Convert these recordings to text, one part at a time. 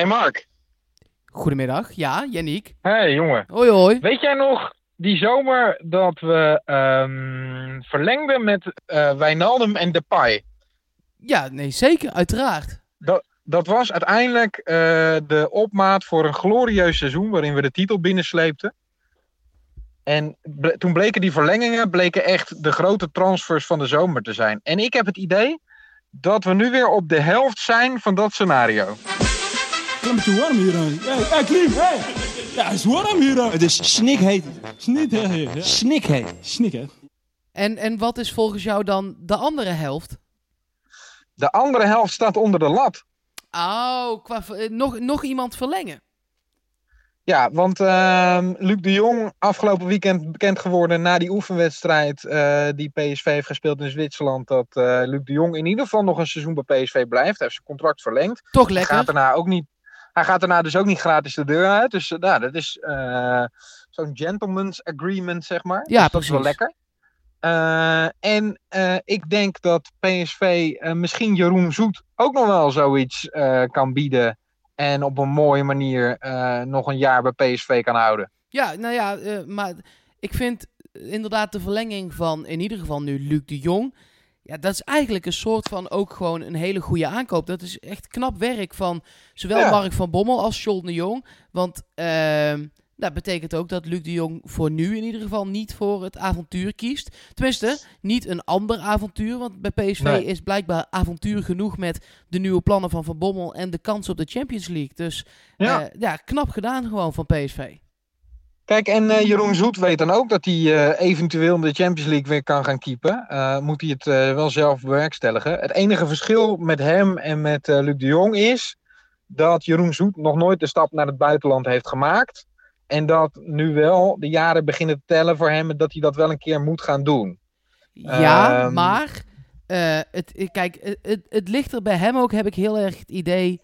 Hey Mark. Goedemiddag, ja, Yannick. Hey jongen. Hoi hoi. Weet jij nog die zomer dat we ehm, verlengden met eh Wijnaldum en Depay? Ja, nee, zeker, uiteraard. Dat was uiteindelijk eh, de opmaat voor een glorieus seizoen waarin we de titel binnensleepten. En ble- toen bleken die verlengingen bleken echt de grote transfers van de zomer te zijn. En ik heb het idee dat we nu weer op de helft zijn van dat scenario. Klim het warm hier aan. Hey, hey Klim, hey. Ja, het is warm hier. Het is snikheet. Snikheet. Snik, hè. En, en wat is volgens jou dan de andere helft? De andere helft staat onder de lat. Oh, qua, eh, nog, nog iemand verlengen. Ja, want ehm, Luc de Jong, afgelopen weekend bekend geworden na die oefenwedstrijd eh, die PSV heeft gespeeld in Zwitserland, dat eh, Luc de Jong in ieder geval nog een seizoen bij PSV blijft. Hij heeft zijn contract verlengd. Toch Hij lekker. gaat daarna ook niet, hij gaat daarna dus ook niet gratis de deur uit. Dus eh, nou, dat is eh, zo'n gentleman's agreement, zeg maar. Ja, dus dat is wel lekker. Eh, en ik denk dat PSV misschien Jeroen Zoet ook nog wel zoiets kan bieden. En op een mooie manier nog een jaar bij PSV kan houden. Ja, nou ja, maar ik vind inderdaad de verlenging van in ieder geval nu Luc de Jong. Ja, dat is eigenlijk een soort van ook gewoon een hele goede aankoop. Dat is echt knap werk van zowel Ja. Mark van Bommel als John de Jong. Want ehm, dat betekent ook dat Luc de Jong voor nu in ieder geval niet voor het avontuur kiest. Tenminste, niet een ander avontuur. Want bij PSV Nee. is blijkbaar avontuur genoeg met de nieuwe plannen van Van Bommel en de kans op de Champions League. Dus Ja. ja knap gedaan gewoon van PSV. Kijk, en eh, Jeroen Zoet weet dan ook dat hij eh, eventueel in de Champions League weer kan gaan keepen. Eh, moet hij het wel zelf bewerkstelligen. Het enige verschil met hem en met Luc de Jong is dat Jeroen Zoet nog nooit de stap naar het buitenland heeft gemaakt. En dat nu wel de jaren beginnen te tellen voor hem en dat hij dat wel een keer moet gaan doen. Ja, Ehm. maar het, kijk, het, het, het ligt er bij hem ook, heb ik heel erg het idee,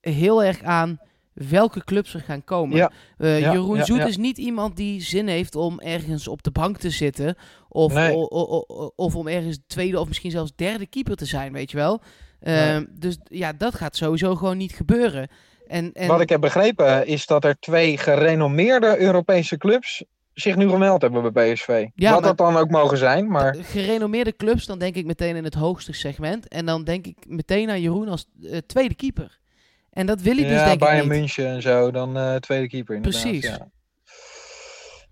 heel erg aan welke clubs er gaan komen. Ja. Eh, Ja, Jeroen ja, Zoet is niet iemand die zin heeft om ergens op de bank te zitten. Of, Nee. o- o- o- of om ergens tweede of misschien zelfs derde keeper te zijn, weet je wel. Nee. Ehm, Dus ja, dat gaat sowieso gewoon niet gebeuren. En, en Wat ik heb begrepen is dat er twee gerenommeerde Europese clubs zich nu gemeld hebben bij PSV. Ja, Wat dat dan ook mogen zijn, maar gerenommeerde clubs, dan denk ik meteen in het hoogste segment. En dan denk ik meteen aan Jeroen als eh, tweede keeper. En dat wil hij dus ja, denk ik niet. München en zo, dan eh, tweede keeper inderdaad. Precies. Ja.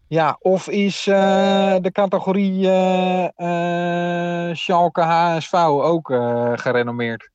Ja, of is eh, de categorie eh Schalke HSV ook gerenommeerd?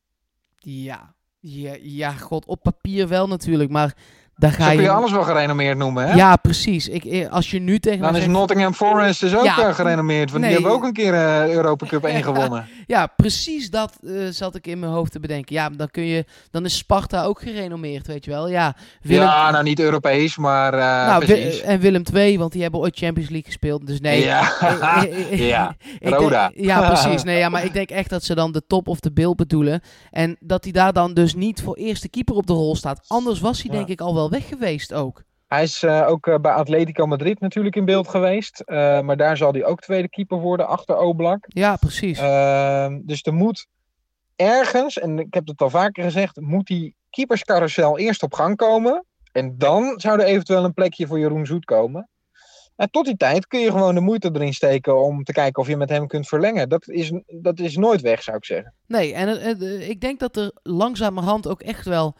Ja. Ja, ja, god, op papier wel natuurlijk, maar daar ga je... je alles wel gerenommeerd noemen, hè? Ja, precies. Ik, eh, als je nu tegen Dan is zegt- Nottingham Forest dus ook Ja, eh, gerenommeerd, want nee. die hebben ook een keer eh Europa Cup 1 gewonnen. Ja, precies dat zat ik in mijn hoofd te bedenken. Ja, dan, kun je, dan is Sparta ook gerenommeerd, weet je wel. Ja, Willem, Ja, nou niet Europees, maar nou, precies. en Willem II, want die hebben ooit Champions League gespeeld. Dus nee. Ja, ja. denk- Roda. ja, precies. Nee, ja, maar ik denk echt dat ze dan de top of de beeld bedoelen. En dat hij daar dan dus niet voor eerste keeper op de rol staat. Anders was hij Ja. denk ik al wel weg geweest ook. Hij is eh, ook eh, bij Atletico Madrid natuurlijk in beeld geweest. eh, maar daar zal hij ook tweede keeper worden, achter Oblak. Ja, precies. Ehm, dus er moet ergens, en ik heb het al vaker gezegd, moet die keeperscarousel eerst op gang komen. En dan zou er eventueel een plekje voor Jeroen Zoet komen. En tot die tijd kun je gewoon de moeite erin steken om te kijken of je met hem kunt verlengen. Dat is, dat is nooit weg, zou ik zeggen. Nee, en ik denk dat er langzamerhand ook echt wel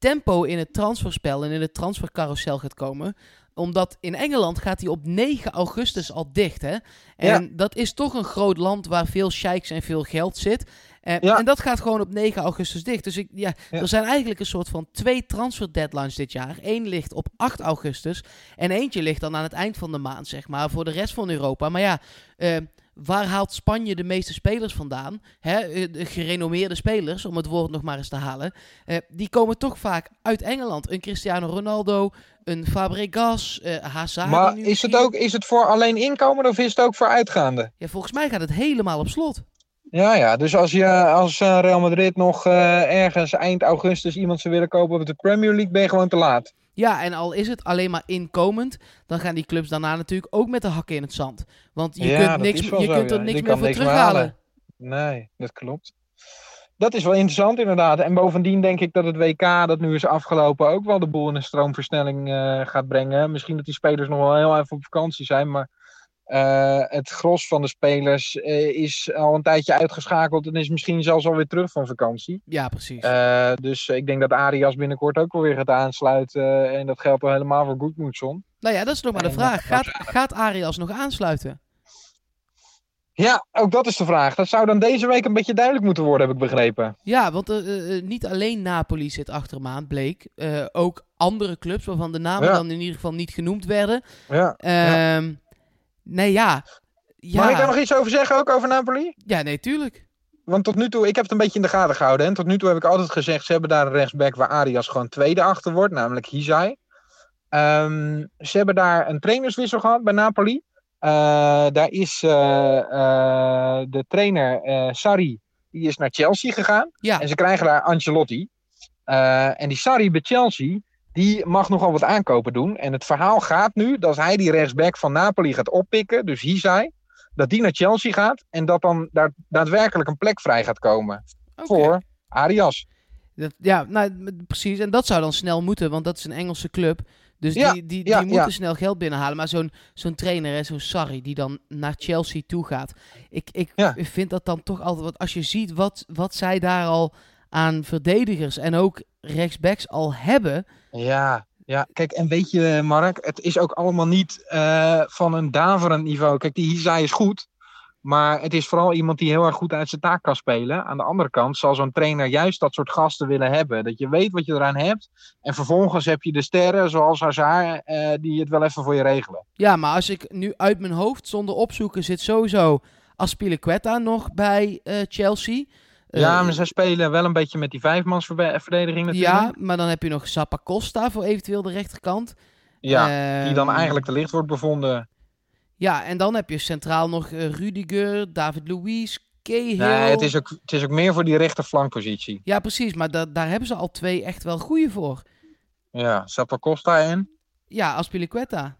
tempo in het transferspel en in het transfercarousel gaat komen. Omdat in Engeland gaat hij op 9 augustus al dicht. Hè? En dat is toch een groot land waar veel sheiks en veel geld zit. En, Ja. en dat gaat gewoon op 9 augustus dicht. Dus ik, ja, Ja. er zijn eigenlijk een soort van twee transfer deadlines dit jaar. Eén ligt op 8 augustus en eentje ligt dan aan het eind van de maand, zeg maar, voor de rest van Europa. Maar ja, eh, waar haalt Spanje de meeste spelers vandaan? Hè, eh, de gerenommeerde spelers, om het woord nog maar eens te halen. Eh, die komen toch vaak uit Engeland. Een Cristiano Ronaldo, een Fabregas, eh Hazard. maar nu is het, ook, is het voor alleen inkomen of is het ook voor uitgaande? Ja, volgens mij gaat het helemaal op slot. Ja, ja. Dus als, je, als eh, Real Madrid nog ergens eind augustus iemand zou willen kopen op de Premier League, ben je gewoon te laat. Ja, en al is het alleen maar inkomend, dan gaan die clubs daarna natuurlijk ook met de hakken in het zand. Want je Ja, kunt, niks, je zo, kunt er ja. niks Die meer voor niks terughalen. halen. Nee, dat klopt. dat is wel interessant inderdaad. En bovendien denk ik dat het WK dat nu is afgelopen ook wel de boel in een stroomversnelling eh, gaat brengen. Misschien dat die spelers nog wel heel even op vakantie zijn, maar eh, het gros van de spelers eh, is al een tijdje uitgeschakeld en is misschien zelfs alweer terug van vakantie. Ja, precies. Eh, dus ik denk dat Arias binnenkort ook wel weer gaat aansluiten. en dat geldt wel helemaal voor Goedmoedson. nou ja, dat is nog maar de en, vraag. Gaat, gaat Arias nog aansluiten? Ja, ook dat is de vraag. Dat zou dan deze week een beetje duidelijk moeten worden, heb ik begrepen. Ja, want niet alleen Napoli zit achter hem aan, bleek. Ook andere clubs waarvan de namen Ja. dan in ieder geval niet genoemd werden. Ja. Ehm Nee, ja. Ja, Mag ik daar nog iets over zeggen, ook over Napoli? ja nee, tuurlijk. Want tot nu toe, ik heb het een beetje in de gaten gehouden. En tot nu toe heb ik altijd gezegd, ze hebben daar een rechtsback waar Arias gewoon tweede achter wordt, namelijk Hizai. Ehm, ze hebben daar een trainerswissel gehad bij Napoli. Eh, daar is eh, eh, de trainer Sarri, die is naar Chelsea gegaan. Ja, En ze krijgen daar Ancelotti. En die Sarri bij Chelsea, die mag nogal wat aankopen doen. En het verhaal gaat nu dat hij die rechtsback van Napoli gaat oppikken, dus Hizai, dat die naar Chelsea gaat en dat dan daar daadwerkelijk een plek vrij gaat komen voor Arias. Dat, ja, nou, precies. En dat zou dan snel moeten, want dat is een Engelse club. Dus Ja, die, die, ja, die moeten ja. snel geld binnenhalen. Maar zo'n zo'n trainer, zo'n Sarri, die dan naar Chelsea toe gaat. Ik, ik vind dat dan toch altijd... Want als je ziet wat, wat zij daar al aan verdedigers en ook rechtsbacks al hebben... Ja, ja, kijk, en weet je, Mark, het is ook allemaal niet eh, van een daverend niveau. Kijk, die Hizai is goed, maar het is vooral iemand die heel erg goed uit zijn taak kan spelen. Aan de andere kant zal zo'n trainer juist dat soort gasten willen hebben. Dat je weet wat je eraan hebt. En vervolgens heb je de sterren, zoals Hazard, eh, die het wel even voor je regelen. Ja, maar als ik nu uit mijn hoofd zonder opzoeken zit sowieso Aspilicueta nog bij eh, Chelsea. Eh, ja, maar zij spelen wel een beetje met die vijfmansverdediging natuurlijk. Ja, maar dan heb je nog Zappa Costa voor eventueel de rechterkant. Ja, die dan Ehm, eigenlijk te licht wordt bevonden. Ja, en dan heb je centraal nog eh, Rudiger, David Luiz, Cahill. Nee, het is, ook, het is ook meer voor die rechterflankpositie. Ja, precies. Maar da- daar hebben ze al twee echt wel goede voor. Ja, Zappacosta en... Ja, Aspilicueta.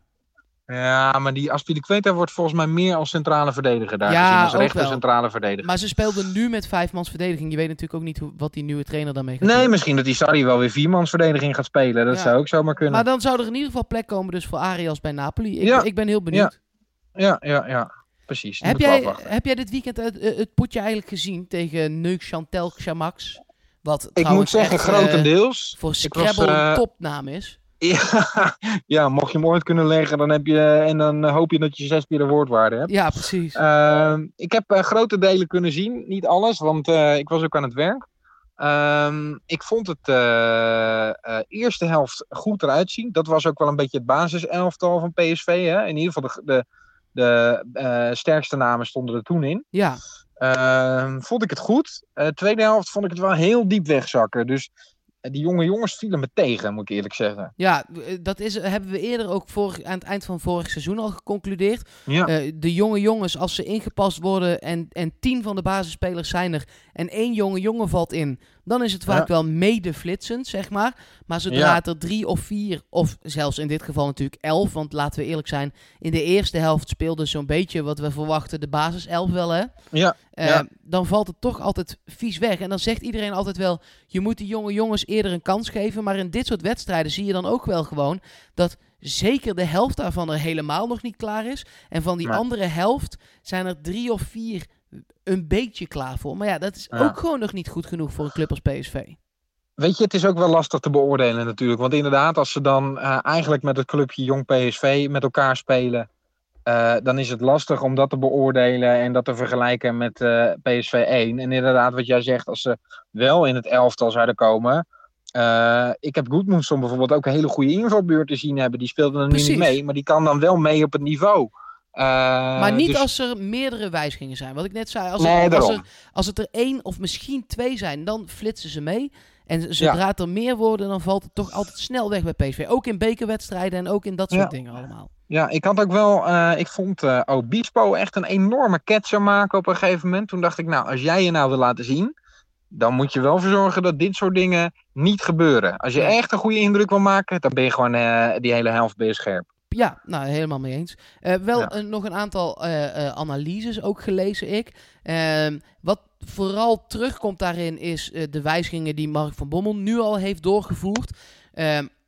Ja, maar die Aspilicueta wordt volgens mij meer als centrale verdediger daar Ja, gezien. Als rechter centrale verdediger. Maar ze speelden nu met vijfmans verdediging. Je weet natuurlijk ook niet hoe, wat die nieuwe trainer daarmee gaat Nee, doen. misschien dat die Sarri wel weer viermans verdediging gaat spelen. Dat Ja. zou ook zomaar kunnen. Maar dan zou er in ieder geval plek komen dus voor Arias bij Napoli. Ik, Ja. ik ben heel benieuwd. Ja, ja, ja. Precies. Heb jij, heb jij dit weekend het, eh, het potje eigenlijk gezien tegen Neuk Chantel Chamax? Wat Ik moet zeggen, echt, eh, grotendeels. voor Scrabble eh, een topnaam is. Ja, ja, mocht je hem ooit kunnen leggen, dan heb je, en dan eh, hoop je dat je zes keer de woordwaarde hebt. Ja, precies. Ehm, ik heb eh, grote delen kunnen zien, niet alles, want eh, ik was ook aan het werk. Ehm, ik vond het eerste helft goed eruit zien. Dat was ook wel een beetje het basiselftal van PSV. Hè? In ieder geval de, de, de sterkste namen stonden er toen in. ja, Ehm, vond ik het goed. Tweede helft vond ik het wel heel diep wegzakken. Dus die jonge jongens vielen me tegen, moet ik eerlijk zeggen. ja, eh, dat is, hebben we eerder ook vorig, aan het eind van vorig seizoen al geconcludeerd. Ja, Eh, de jonge jongens, als ze ingepast worden en, en tien van de basisspelers zijn er en één jonge jongen valt in, dan is het vaak Ja. wel medeflitsend, zeg maar. Maar zodra Ja. het er drie of vier, of zelfs in dit geval natuurlijk elf, want laten we eerlijk zijn, in de eerste helft speelde zo'n beetje wat we verwachten de basiself wel, hè? ja, Eh, Ja. Dan valt het toch altijd vies weg. En dan zegt iedereen altijd wel, je moet die jonge jongens eerder een kans geven. Maar in dit soort wedstrijden zie je dan ook wel gewoon dat zeker de helft daarvan er helemaal nog niet klaar is. En van die andere helft zijn er drie of vier een beetje klaar voor. Maar ja, dat is Ja. ook gewoon nog niet goed genoeg voor een club als PSV. Weet je, het is ook wel lastig te beoordelen natuurlijk. Want inderdaad, als ze dan eh, eigenlijk met het clubje Jong PSV met elkaar spelen, eh, dan is het lastig om dat te beoordelen en dat te vergelijken met eh, PSV 1. En inderdaad, wat jij zegt, als ze wel in het elftal zouden komen. ik heb Goodmanson bijvoorbeeld ook een hele goede invalbeurt zien hebben. Die speelde er nu niet mee, maar die kan dan wel mee op het niveau. Eh, maar niet dus- als er meerdere wijzigingen zijn. Wat ik net zei, als, Nee, er, als, er, het er één of misschien twee zijn, dan flitsen ze mee. En zodra het er meer worden, dan valt het toch altijd snel weg bij PSV. Ook in bekerwedstrijden en ook in dat soort Ja. dingen allemaal. Ja, ik had ook wel, eh, ik vond eh Obispo echt een enorme catcher maken op een gegeven moment. Toen dacht ik, nou, als jij je nou wil laten zien, dan moet je wel voor zorgen dat dit soort dingen niet gebeuren. Als je echt een goede indruk wil maken, dan ben je gewoon die hele helft je scherp. Ja, nou helemaal mee eens. Eh, wel Ja. nog een aantal eh, eh, analyses ook gelezen ik. Ehm, wat vooral terugkomt daarin is de wijzigingen die Mark van Bommel nu al heeft doorgevoerd.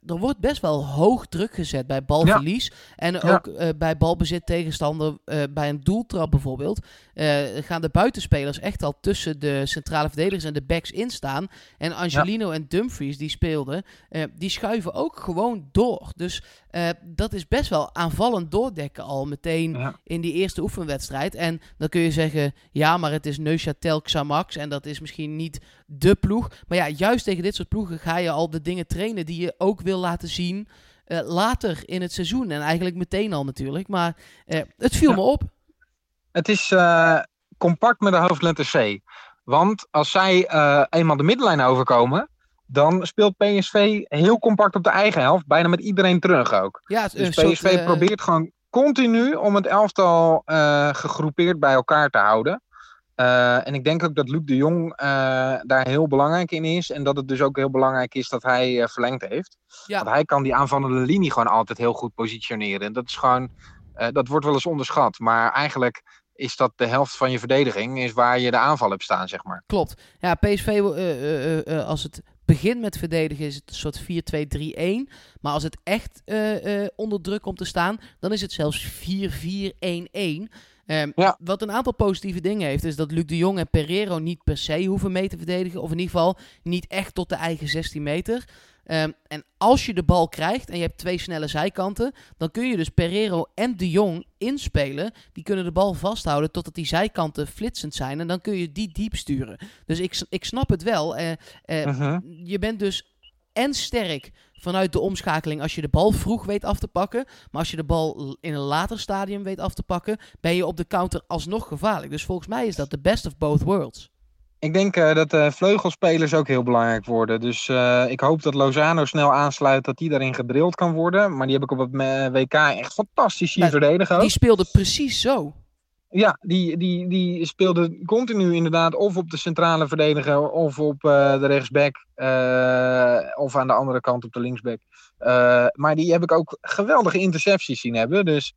Er wordt best wel hoog druk gezet bij balverlies. En Ja. ook eh, bij balbezit tegenstander, eh, bij een doeltrap bijvoorbeeld. eh, gaan de buitenspelers echt al tussen de centrale verdedigers en de backs in staan. En Angelino en Dumfries, die speelden, die schuiven ook gewoon door. Dus dat is best wel aanvallend doordekken al meteen in die eerste oefenwedstrijd. En dan kun je zeggen, ja, maar het is Neuchâtel Xamax en dat is misschien niet de ploeg. Maar ja, juist tegen dit soort ploegen ga je al de dingen trainen die je ook wil laten zien eh, later in het seizoen. En eigenlijk meteen al natuurlijk. Maar eh, het viel Ja. me op. Het is eh, compact met de hoofdletter C. Want als zij eenmaal de middenlijn overkomen, dan speelt PSV heel compact op de eigen helft. Bijna met iedereen terug ook. Ja, het, Dus soort, PSV probeert gewoon continu om het elftal gegroepeerd bij elkaar te houden. Eh, en ik denk ook dat Luc de Jong eh, daar heel belangrijk in is. En dat het dus ook heel belangrijk is dat hij eh, verlengd heeft. Ja. Want hij kan die aanvallende linie gewoon altijd heel goed positioneren. En dat is gewoon, dat wordt wel eens onderschat. Maar eigenlijk is dat de helft van je verdediging, is waar je de aanval hebt staan, zeg maar. Klopt. Ja, PSV, als het begint met verdedigen, is het een soort 4-2-3-1. Maar als het echt onder druk komt te staan, dan is het zelfs 4-4-1-1. Ehm, Ja. Wat een aantal positieve dingen heeft, is dat Luc de Jong en Pereiro niet per se hoeven mee te verdedigen. Of in ieder geval niet echt tot de eigen 16 meter. Ehm, en als je de bal krijgt en je hebt twee snelle zijkanten, dan kun je dus Pereiro en de Jong inspelen. Die kunnen de bal vasthouden totdat die zijkanten flitsend zijn. En dan kun je die diep sturen. Dus ik, ik snap het wel. Eh, eh, Mhm. je bent dus en sterk vanuit de omschakeling als je de bal vroeg weet af te pakken. Maar als je de bal in een later stadium weet af te pakken, ben je op de counter alsnog gevaarlijk. Dus volgens mij is dat de best of both worlds. Ik denk eh, dat de vleugelspelers ook heel belangrijk worden. Dus eh, ik hoop dat Lozano snel aansluit, dat die daarin gedrild kan worden. Maar die heb ik op het eh, WK echt fantastisch zien Ja, verdedigen. Die speelde precies zo. Ja, die, die, die speelde continu inderdaad of op de centrale verdediger of op eh, de rechtsback eh, of aan de andere kant op de linksback. Eh, maar die heb ik ook geweldige intercepties zien hebben. Dus,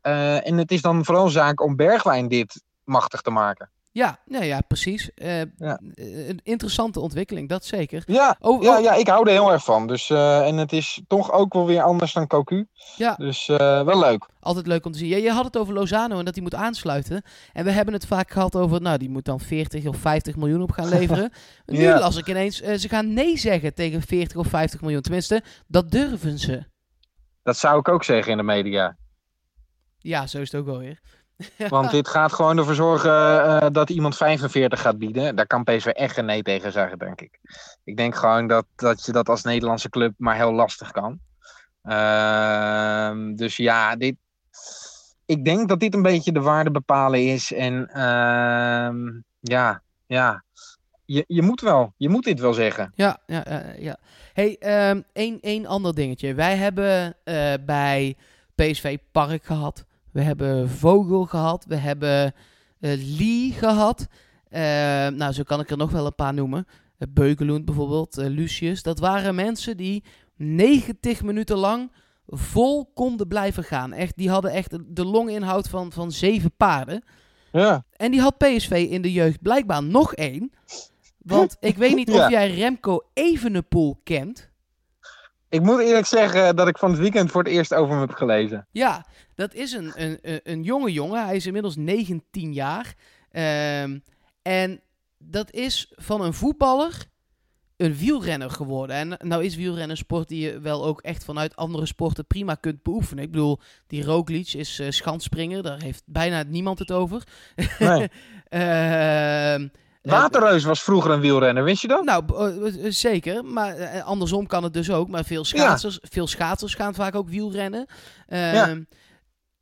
en het is dan vooral zaak om Bergwijn dit machtig te maken. Ja, nou ja, precies. Eh, Ja. eh, Een interessante ontwikkeling, dat zeker. Ja, Over, ja, ja, ik hou er heel erg van. Dus, eh, en het is toch ook wel weer anders dan Cocu. Ja. Dus wel leuk. Altijd leuk om te zien. Ja, je had het over Lozano en dat hij moet aansluiten. En we hebben het vaak gehad over, nou, die moet dan 40 of 50 miljoen op gaan leveren. Nu Ja. las ik ineens, ze gaan nee zeggen tegen 40 of 50 miljoen. Tenminste, dat durven ze. Dat zou ik ook zeggen in de media. Ja, zo is het ook wel weer. Want dit gaat gewoon ervoor zorgen eh, dat iemand 45 gaat bieden. Daar kan PSV echt geen nee tegen zeggen, denk ik. Ik denk gewoon dat, dat je dat als Nederlandse club maar heel lastig kan. Ehm, dus ja, dit, ik denk dat dit een beetje de waarde bepalen is. En ehm, ja, ja. Je, je moet wel. Je moet dit wel zeggen. Ja, ja, ja. hey, ehm één, één ander dingetje. Wij hebben eh, bij PSV Park gehad. We hebben Vogel gehad. We hebben eh, Lee gehad. Eh, nou, zo kan ik er nog wel een paar noemen. Uh, Beukeloend bijvoorbeeld, Lucius. Dat waren mensen die 90 minuten lang vol konden blijven gaan. Echt, die hadden echt de longinhoud van, van zeven paarden. Ja. En die had PSV in de jeugd blijkbaar nog één. Want ik weet niet of jij Remco Evenepoel kent. Ik moet eerlijk zeggen dat ik van het weekend voor het eerst over hem heb gelezen. Ja, dat is een, een, een, jonge jongen. Hij is inmiddels 19 jaar. Ehm, en dat is van een voetballer een wielrenner geworden. En nou is wielrennen een sport die je wel ook echt vanuit andere sporten prima kunt beoefenen. Ik bedoel, die Roglic is schansspringer. Daar heeft bijna niemand het over. Nee. Ehm, eh, Waterreus was vroeger een wielrenner, wist je dat? Nou, b- eh, eh, zeker. Maar eh, andersom kan het dus ook. Maar veel schaatsers, veel schaatsers gaan vaak ook wielrennen. Ehm, Ja.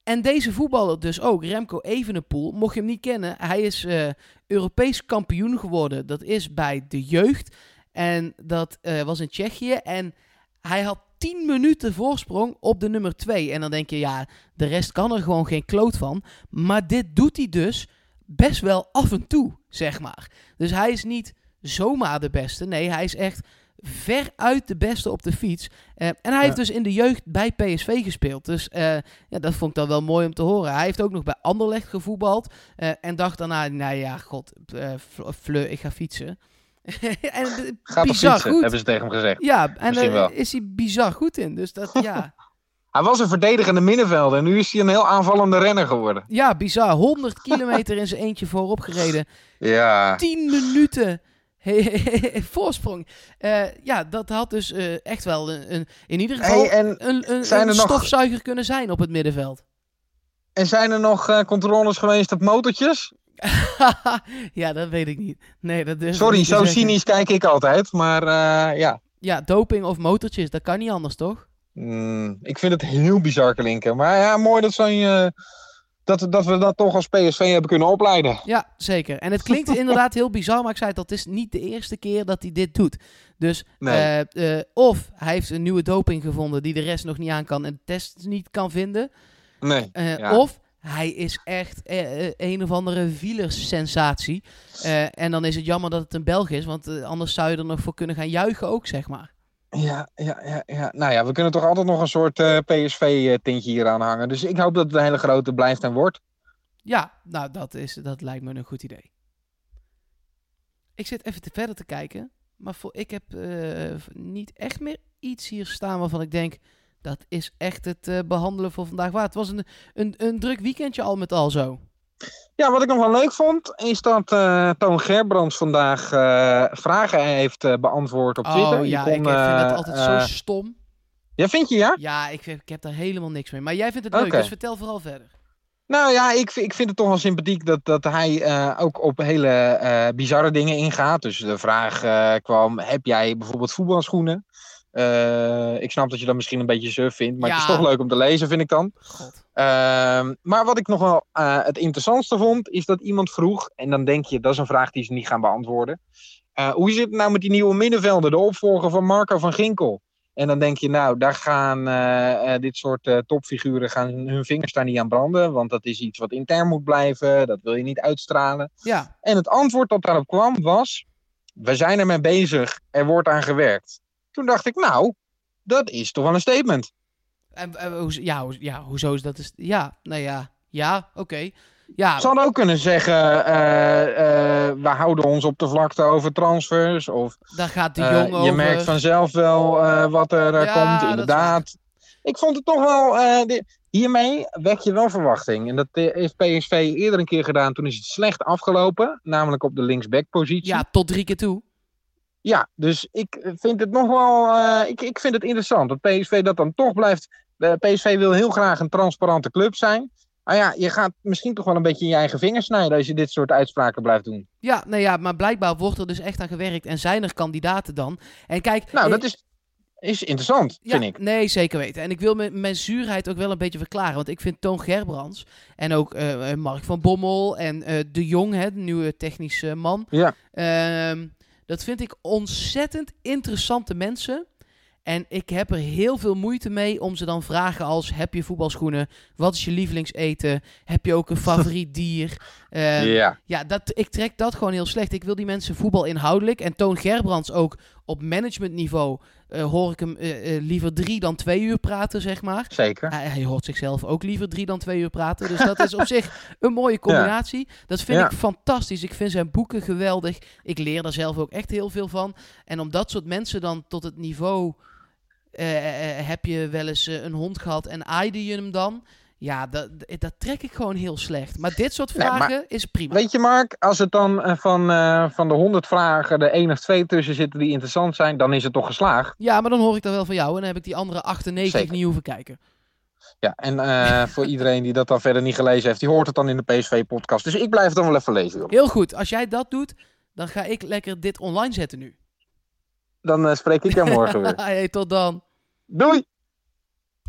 En deze voetballer dus ook, Remco Evenepoel. Mocht je hem niet kennen, hij is eh, Europees kampioen geworden. Dat is bij de jeugd. En dat eh, was in Tsjechië. En hij had 10 minuten voorsprong op de nummer 2. En dan denk je, ja, de rest kan er gewoon geen kloot van. Maar dit doet hij dus best wel af en toe, zeg maar. Dus hij is niet zomaar de beste. Nee, hij is echt veruit de beste op de fiets. Eh, en hij heeft dus in de jeugd bij PSV gespeeld. Dus eh, ja, dat vond ik dan wel mooi om te horen. Hij heeft ook nog bij Anderlecht gevoetbald. eh, en dacht daarna, nou ja, god, Fle- Fleur, ik ga fietsen. en toch bizar fietsen, goed. hebben ze tegen hem gezegd. Ja, en daar is hij bizar goed in. Dus dat, ja, Hij was een verdedigende middenvelder en nu is hij een heel aanvallende renner geworden. ja, bizar. 100 kilometer in zijn eentje voorop gereden. Ja. 10 minuten voorsprong. Eh, ja, dat had dus eh, echt wel een, een- in ieder geval Hey, en, een, een, zijn een er nog- stofzuiger kunnen zijn op het middenveld. en zijn er nog eh, controles geweest op motortjes? ja, dat weet ik niet. Nee, dat ik Sorry, zo zeggen. cynisch kijk ik altijd. Maar ja, Ja, doping of motortjes, dat kan niet anders, toch? Mm, ik vind het heel bizar klinken. Maar ja, mooi dat, zo'n, eh, dat, dat we dat toch als PSV hebben kunnen opleiden. Ja, zeker. En het klinkt inderdaad heel bizar, maar ik zei het, dat is niet de eerste keer dat hij dit doet. Dus Nee. eh, eh, of hij heeft een nieuwe doping gevonden die de rest nog niet aan kan en de test niet kan vinden. Nee. Ja. Of hij is echt een of andere wielersensatie. En dan is het jammer dat het een Belg is, want anders zou je er nog voor kunnen gaan juichen ook, zeg maar. Ja, ja, ja, ja. Nou ja, we kunnen toch altijd nog een soort eh, PSV-tintje hier aan hangen. Dus ik hoop dat het een hele grote blijft en wordt. Ja, nou, dat, is, dat lijkt me een goed idee. Ik zit even te verder te kijken. Maar voor, ik heb eh, niet echt meer iets hier staan waarvan ik denk... dat is echt het eh, behandelen voor vandaag waard. Het was een, een, een druk weekendje al met al zo. Ja, wat ik nog wel leuk vond, is dat eh, Toon Gerbrands vandaag eh, vragen heeft eh, beantwoord op Twitter. Oh ja, kon, ik vind dat altijd zo stom. Ja, vind je ja? Ja, ik, ik heb daar helemaal niks mee. Maar jij vindt het leuk, dus vertel vooral verder. Nou ja, ik, vind- ik vind het toch wel sympathiek dat, dat hij ook op hele bizarre dingen ingaat. Dus de vraag kwam, heb jij bijvoorbeeld voetbalschoenen? Eh, ik snap dat je dat misschien een beetje suf vindt, maar het is toch leuk om te lezen, vind ik dan. Ehm, maar wat ik nog wel eh, het interessantste vond, is dat iemand vroeg, en dan denk je, dat is een vraag die ze niet gaan beantwoorden. Eh, hoe zit het nou met die nieuwe middenvelder, de opvolger van Marco van Ginkel? En dan denk je, nou, daar gaan dit soort topfiguren gaan hun vingers daar niet aan branden, want dat is iets wat intern moet blijven, dat wil je niet uitstralen. Ja, En het antwoord dat daarop kwam was, we zijn ermee bezig, er wordt aan gewerkt. Toen dacht ik, nou, dat is toch wel een statement. en, en hoe, ja, hoe, ja, hoezo is dat? Is, ja, nou ja, ja, oké. Ja, Ze hadden ook kunnen zeggen, eh, eh, we houden ons op de vlakte over transfers. Of daar gaat de eh, jong je merkt vanzelf wel wat er Ja, komt, inderdaad. Ik vond het toch wel, hiermee wek je wel verwachting. En dat heeft PSV eerder een keer gedaan, toen is het slecht afgelopen. Namelijk op de linksback-positie. Ja, tot drie keer toe. Ja, dus ik vind het nog wel, eh, ik, ik vind het interessant dat PSV dat dan toch blijft. Eh, PSV wil heel graag een transparante club zijn. Maar ja, je gaat misschien toch wel een beetje in je eigen vingers snijden als je dit soort uitspraken blijft doen. Ja, nou ja, maar blijkbaar wordt er dus echt aan gewerkt. En zijn er kandidaten dan? En kijk... Nou, eh, dat is, is interessant, Ja, vind ik. nee, zeker weten. En ik wil mijn, mijn zuurheid ook wel een beetje verklaren. Want ik vind Toon Gerbrands en ook eh, eh, Mark van Bommel en eh, De Jong, hè, de nieuwe technische man. Ja. Ehm, dat vind ik ontzettend interessante mensen. En ik heb er heel veel moeite mee om ze dan vragen als... Heb je voetbalschoenen? Wat is je lievelingseten? Heb je ook een favoriet dier? Ehm, ja. ja, dat, ik trek dat gewoon heel slecht. Ik wil die mensen voetbal inhoudelijk. En Toon Gerbrands ook op managementniveau eh, hoor ik hem eh, eh, liever drie dan twee uur praten, zeg maar. zeker. Hij, hij hoort zichzelf ook liever drie dan twee uur praten. Dus dat is op zich een mooie combinatie. Dat vind Ja. ik fantastisch. Ik vind zijn boeken geweldig. Ik leer daar zelf ook echt heel veel van. En om dat soort mensen dan tot het niveau... heb je wel eens een hond gehad en aaide je hem dan? Ja, dat, dat trek ik gewoon heel slecht. Maar dit soort Nee, maar- vragen is prima. Weet je, Mark, als het dan eh, van, eh, van de 100 vragen er één of twee tussen zitten die interessant zijn, dan is het toch geslaagd. Ja, maar dan hoor ik dat wel van jou. En dan heb ik die andere 98 Zeker. niet hoeven kijken. Ja, en eh, voor iedereen die dat dan verder niet gelezen heeft, die hoort het dan in de PSV-podcast. Dus ik blijf het dan wel even lezen. Joh. Heel goed. Als jij dat doet, dan ga ik lekker dit online zetten nu. Dan spreek ik jou morgen weer. hey, tot dan. Doei!